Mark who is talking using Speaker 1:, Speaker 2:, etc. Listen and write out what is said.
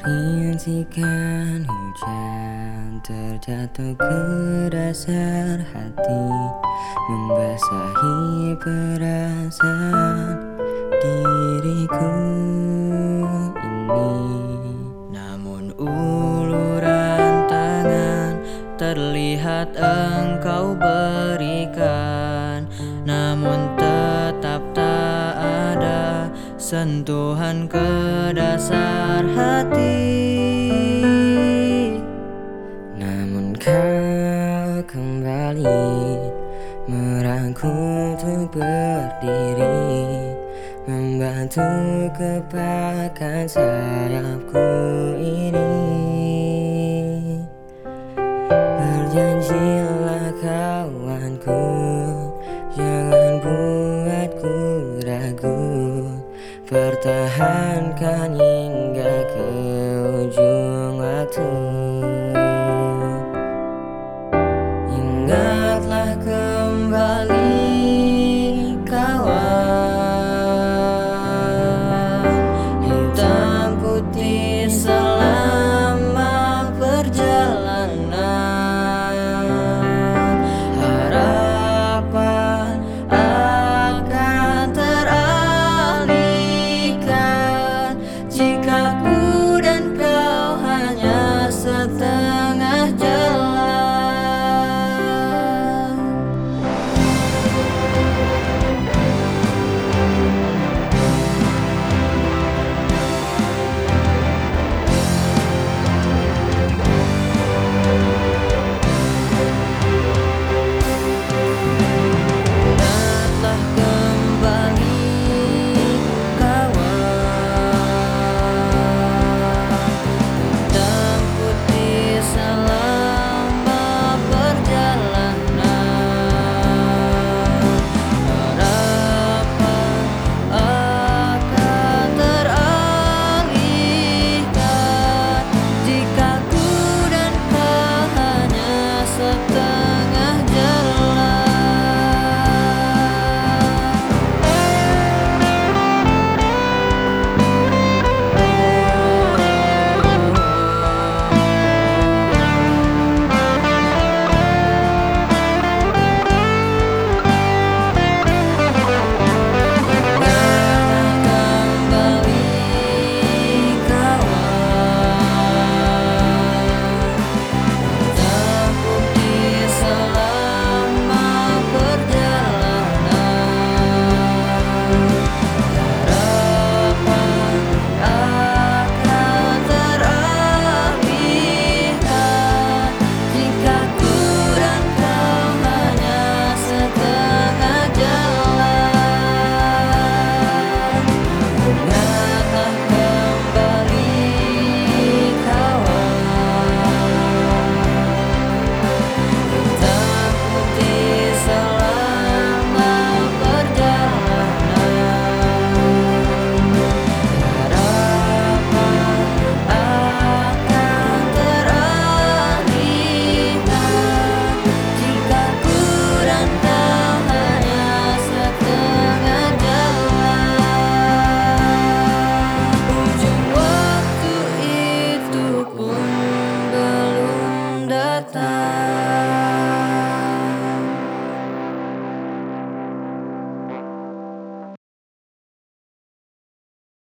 Speaker 1: Rintikan hujan terjatuh ke dasar hati Membasahi perasaan diriku ini. Namun uluran tangan terlihat engkau berikan. Namun sentuhan ke dasar hati. Namun kau kembali merangkul untuk berdiri Membantu kepakan sayapku ini Pertahankan